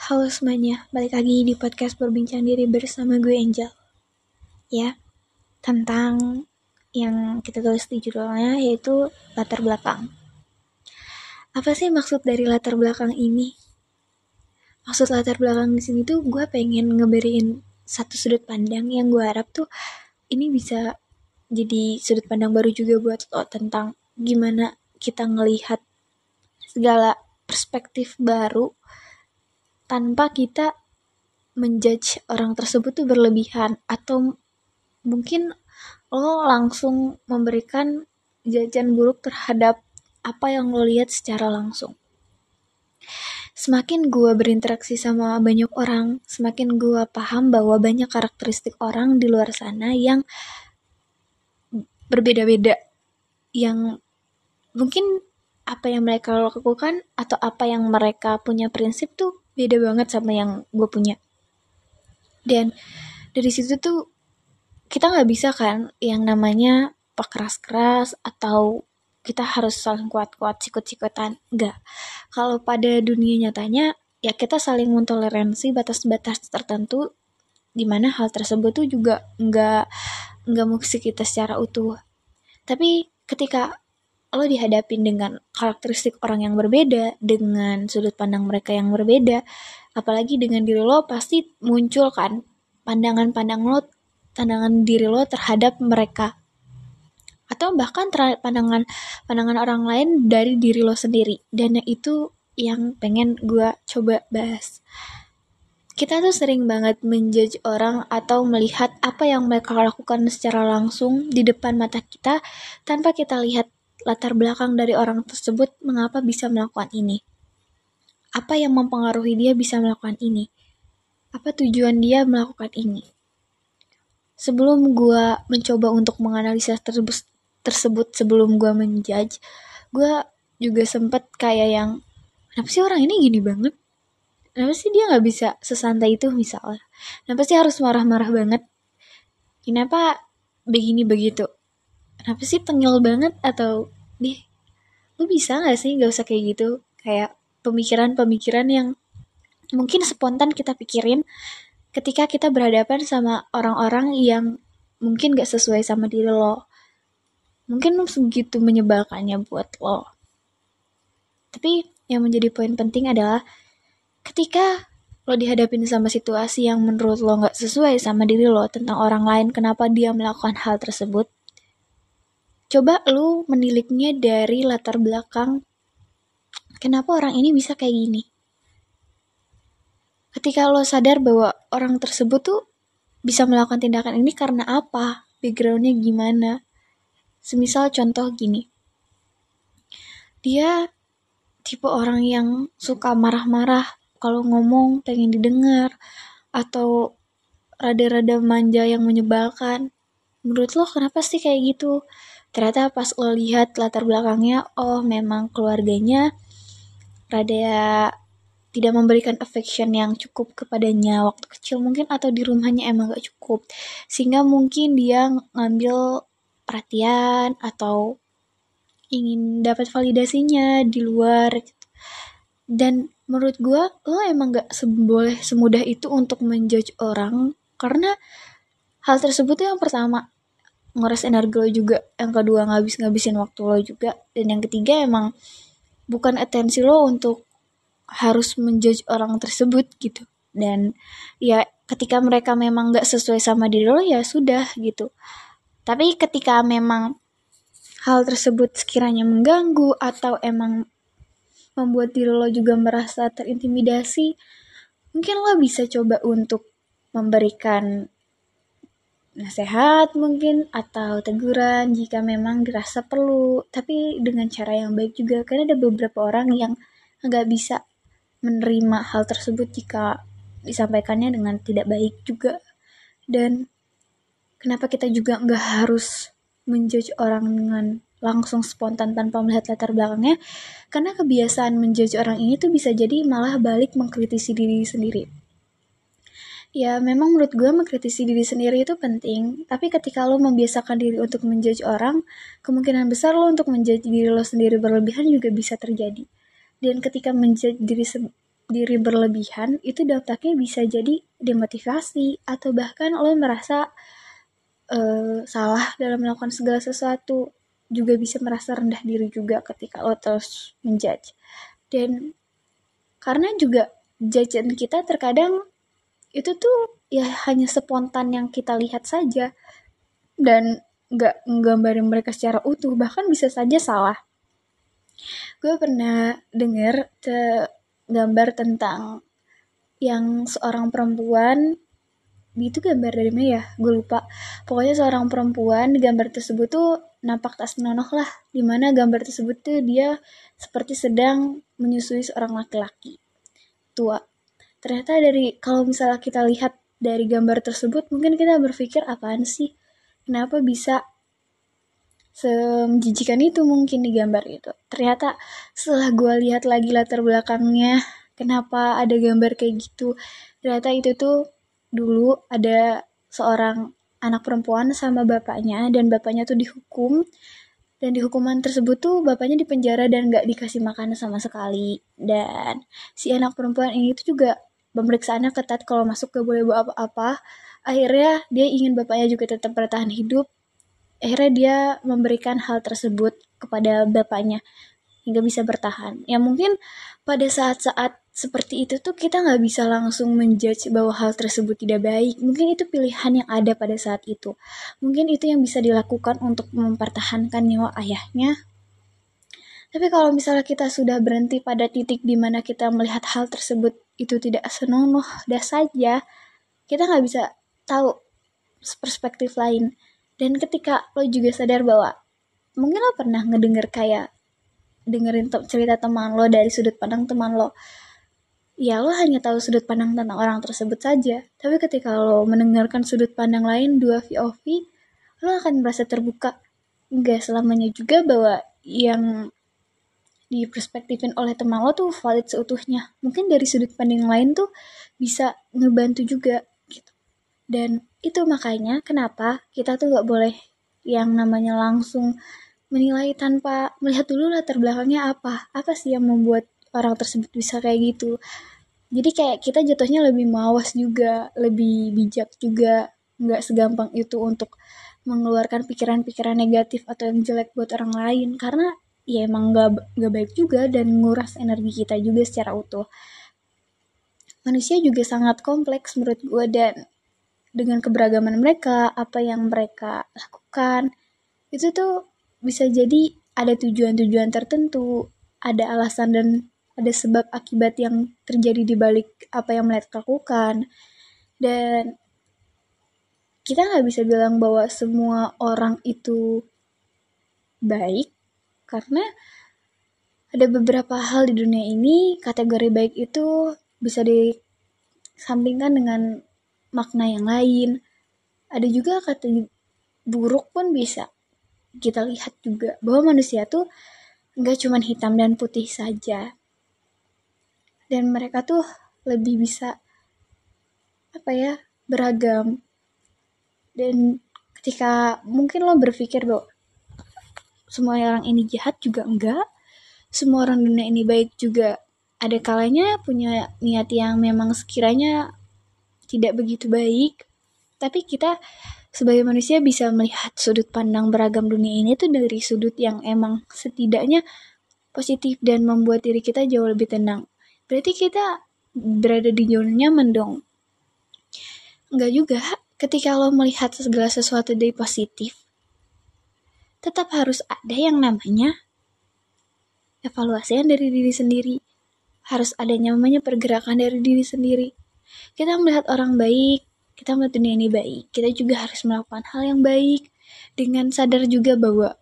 Halo semuanya, balik lagi di podcast Berbincang Diri bersama gue Angel. Ya, tentang yang kita tulis di judulnya yaitu latar belakang. Apa sih maksud dari latar belakang ini? Maksud latar belakang di sini tuh gue pengen ngeberiin satu sudut pandang yang gue harap tuh ini bisa jadi sudut pandang baru juga buat lo tentang gimana kita ngelihat segala perspektif baru tanpa kita menjudge orang tersebut tuh berlebihan atau mungkin lo langsung memberikan jajan buruk terhadap apa yang lo lihat secara langsung. Semakin gue berinteraksi sama banyak orang, semakin gue paham bahwa banyak karakteristik orang di luar sana yang berbeda-beda. Yang mungkin apa yang mereka lakukan atau apa yang mereka punya prinsip tuh beda banget sama yang gue punya. Dan dari situ tuh kita nggak bisa kan yang namanya keras-keras atau kita harus saling kuat-kuat sikut-sikutan. Enggak kalau pada dunia nyatanya ya kita saling mentoleransi batas-batas tertentu di mana hal tersebut tuh juga enggak enggak mesti kita secara utuh. Tapi ketika lo dihadapin dengan karakteristik orang yang berbeda dengan sudut pandang mereka yang berbeda. Apalagi dengan diri lo pasti muncul kan pandangan-pandang lo pandangan diri lo terhadap mereka. Atau bahkan pandangan pandangan orang lain dari diri lo sendiri. Dan itu yang pengen gue coba bahas. Kita tuh sering banget menjudge orang atau melihat apa yang mereka lakukan secara langsung di depan mata kita tanpa kita lihat latar belakang dari orang tersebut mengapa bisa melakukan ini. Apa yang mempengaruhi dia bisa melakukan ini? Apa tujuan dia melakukan ini? Sebelum gue mencoba untuk menganalisa tersebut, tersebut sebelum gue menjudge gue juga sempet kayak yang kenapa sih orang ini gini banget kenapa sih dia nggak bisa sesantai itu misalnya kenapa sih harus marah-marah banget kenapa begini begitu kenapa sih tengil banget? Atau deh lu bisa gak sih? Gak usah kayak gitu. Kayak pemikiran-pemikiran yang mungkin spontan kita pikirin ketika kita berhadapan sama orang-orang yang mungkin gak sesuai sama diri lo. Mungkin segitu menyebalkannya buat lo. Tapi yang menjadi poin penting adalah ketika lo dihadapin sama situasi yang menurut lo nggak sesuai sama diri lo tentang orang lain kenapa dia melakukan hal tersebut, coba lo meniliknya dari latar belakang kenapa orang ini bisa kayak gini. Ketika lo sadar bahwa orang tersebut tuh bisa melakukan tindakan ini karena apa, backgroundnya gimana, Semisal contoh gini. Dia tipe orang yang suka marah-marah kalau ngomong pengen didengar atau rada-rada manja yang menyebalkan. Menurut lo kenapa sih kayak gitu? Ternyata pas lo lihat latar belakangnya, oh memang keluarganya rada tidak memberikan affection yang cukup kepadanya waktu kecil mungkin atau di rumahnya emang gak cukup sehingga mungkin dia ngambil perhatian atau ingin dapat validasinya di luar gitu. dan menurut gue lo emang gak seboleh semudah itu untuk menjudge orang karena hal tersebut tuh yang pertama nguras energi lo juga. Yang kedua ngabis ngabisin waktu lo juga. Dan yang ketiga emang bukan atensi lo untuk harus menjudge orang tersebut gitu. Dan ya ketika mereka memang gak sesuai sama diri lo ya sudah gitu. Tapi ketika memang hal tersebut sekiranya mengganggu atau emang membuat diri lo juga merasa terintimidasi, mungkin lo bisa coba untuk memberikan nasihat mungkin atau teguran jika memang dirasa perlu. Tapi dengan cara yang baik juga karena ada beberapa orang yang nggak bisa menerima hal tersebut jika disampaikannya dengan tidak baik juga. Dan kenapa kita juga nggak harus menjudge orang dengan langsung spontan tanpa melihat latar belakangnya? Karena kebiasaan menjudge orang ini tuh bisa jadi malah balik mengkritisi diri sendiri ya memang menurut gue mengkritisi diri sendiri itu penting. Tapi ketika lo membiasakan diri untuk menjudge orang kemungkinan besar lo untuk menjudge diri lo sendiri berlebihan juga bisa terjadi. Dan ketika menjudge diri diri berlebihan itu dampaknya bisa jadi demotivasi atau bahkan lo merasa uh, salah dalam melakukan segala sesuatu. Juga bisa merasa rendah diri juga ketika lo terus menjudge. Dan karena juga jajan kita terkadang itu tuh ya hanya spontan yang kita lihat saja. Dan nggak nggambarin mereka secara utuh bahkan bisa saja salah. Gue pernah denger te gambar tentang yang seorang perempuan itu gambar dari mana ya gue lupa. Pokoknya seorang perempuan gambar tersebut tuh nampak tak senonoh lah. Di mana gambar tersebut tuh dia seperti sedang menyusui seorang laki-laki. Tua ternyata dari kalau misalnya kita lihat dari gambar tersebut mungkin kita berpikir apaan sih? Kenapa bisa semenjijikan itu mungkin di gambar? Itu ternyata setelah gue lihat lagi latar belakangnya kenapa ada gambar kayak gitu ternyata itu tuh dulu ada seorang anak perempuan sama bapaknya dan bapaknya tuh dihukum. Dan di hukuman tersebut tuh bapaknya dipenjara dan gak dikasih makan sama sekali. Dan si anak perempuan ini tuh juga pemeriksaannya ketat kalau masuk ke boleh bawa apa-apa. Akhirnya dia ingin bapaknya juga tetap bertahan hidup. Akhirnya dia memberikan hal tersebut kepada bapaknya hingga bisa bertahan. Ya mungkin pada saat-saat seperti itu tuh kita nggak bisa langsung menjudge bahwa hal tersebut tidak baik. Mungkin itu pilihan yang ada pada saat itu. Mungkin itu yang bisa dilakukan untuk mempertahankan nyawa ayahnya. Tapi kalau misalnya kita sudah berhenti pada titik di mana kita melihat hal tersebut itu tidak senonoh dah saja, kita nggak bisa tahu perspektif lain. Dan ketika lo juga sadar bahwa mungkin lo pernah ngedenger kayak dengerin cerita teman lo dari sudut pandang teman lo, ya lo hanya tahu sudut pandang tentang orang tersebut saja. Tapi ketika lo mendengarkan sudut pandang lain dua VOV, lo akan merasa terbuka. Enggak selamanya juga bahwa yang diperspektifin oleh teman lo tuh valid seutuhnya. Mungkin dari sudut pandang lain tuh bisa ngebantu juga gitu. Dan itu makanya kenapa kita tuh gak boleh yang namanya langsung menilai tanpa melihat dulu latar belakangnya apa. Apa sih yang membuat orang tersebut bisa kayak gitu? Jadi kayak kita jatuhnya lebih mawas juga lebih bijak juga. Nggak segampang itu untuk mengeluarkan pikiran-pikiran negatif atau yang jelek buat orang lain. Karena ya emang gak, gak baik juga dan nguras energi kita juga secara utuh. Manusia juga sangat kompleks menurut gue dan dengan keberagaman mereka, apa yang mereka lakukan, itu tuh bisa jadi ada tujuan-tujuan tertentu, ada alasan dan ada sebab akibat yang terjadi di balik apa yang mereka lakukan. Dan kita nggak bisa bilang bahwa semua orang itu baik karena ada beberapa hal di dunia ini kategori baik itu bisa disampingkan dengan makna yang lain. Ada juga kata buruk pun bisa kita lihat juga bahwa manusia tuh nggak cuma hitam dan putih saja. Dan mereka tuh lebih bisa apa ya beragam. Dan ketika mungkin lo berpikir bahwa semua orang ini jahat juga enggak. Semua orang dunia ini baik juga. Ada kalanya punya niat yang memang sekiranya tidak begitu baik. Tapi kita sebagai manusia bisa melihat sudut pandang beragam dunia ini tuh dari sudut yang emang setidaknya positif dan membuat diri kita jauh lebih tenang. Berarti kita berada di zona nyaman dong. Enggak juga ketika lo melihat segala sesuatu dari positif tetap harus ada yang namanya evaluasi dari diri sendiri. Harus ada yang namanya pergerakan dari diri sendiri. Kita melihat orang baik, kita melihat dunia ini baik. Kita juga harus melakukan hal yang baik dengan sadar juga bahwa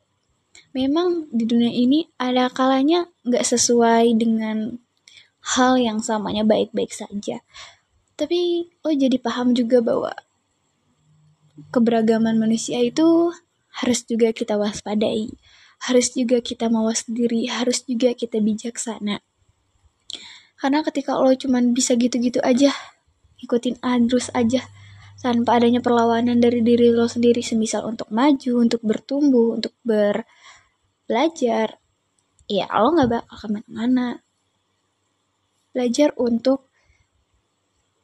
memang di dunia ini ada kalanya nggak sesuai dengan hal yang samanya baik-baik saja. Tapi lo jadi paham juga bahwa keberagaman manusia itu harus juga kita waspadai, harus juga kita mawas diri, harus juga kita bijaksana. Karena ketika lo cuman bisa gitu-gitu aja, ikutin adrus aja, tanpa adanya perlawanan dari diri lo sendiri, semisal untuk maju, untuk bertumbuh, untuk belajar, ya lo gak bakal ke mana-mana. belajar untuk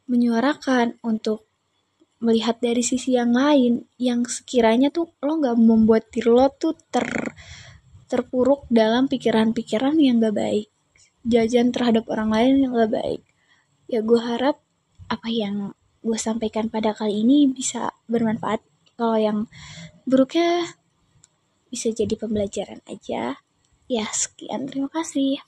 menyuarakan untuk melihat dari sisi yang lain yang sekiranya tuh lo nggak membuat diri lo tuh ter terpuruk dalam pikiran-pikiran yang gak baik. Jajan terhadap orang lain yang gak baik. Ya gue harap apa yang gue sampaikan pada kali ini bisa bermanfaat. Kalau yang buruknya bisa jadi pembelajaran aja. Ya sekian. Terima kasih